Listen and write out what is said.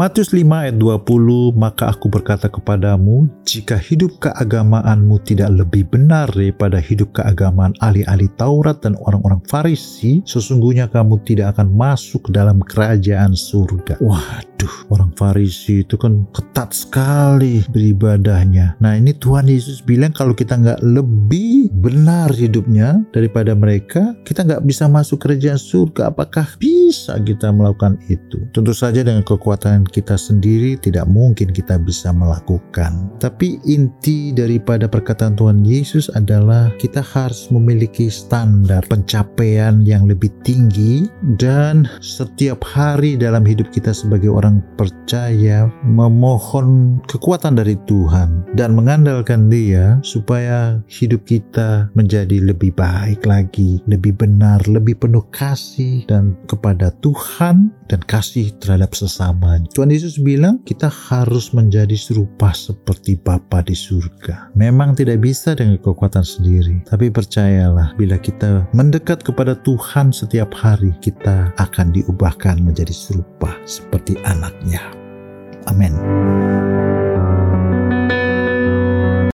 Matius 5 ayat 20, maka aku berkata kepadamu, jika hidup keagamaanmu tidak lebih benar daripada hidup keagamaan ahli-ahli Taurat dan orang-orang Farisi, sesungguhnya kamu tidak akan masuk dalam kerajaan surga. Waduh, orang Farisi itu kan ketat sekali beribadahnya. Nah ini Tuhan Yesus bilang kalau kita nggak lebih benar hidupnya daripada mereka, kita nggak bisa masuk kerajaan surga. Apakah bisa kita melakukan itu? Tentu saja dengan kekuatan kita sendiri tidak mungkin kita bisa melakukan. Tapi inti daripada perkataan Tuhan Yesus adalah kita harus memiliki standar pencapaian yang lebih tinggi dan setiap hari dalam hidup kita sebagai orang percaya memohon kekuatan dari Tuhan dan mengandalkan Dia supaya hidup kita menjadi lebih baik lagi, lebih benar, lebih penuh kasih dan kepada Tuhan dan kasih terhadap sesama. Tuhan Yesus bilang kita harus menjadi serupa seperti Bapa di surga. Memang tidak bisa dengan kekuatan sendiri, tapi percayalah bila kita mendekat kepada Tuhan setiap hari, kita akan diubahkan menjadi serupa seperti anaknya. Amin.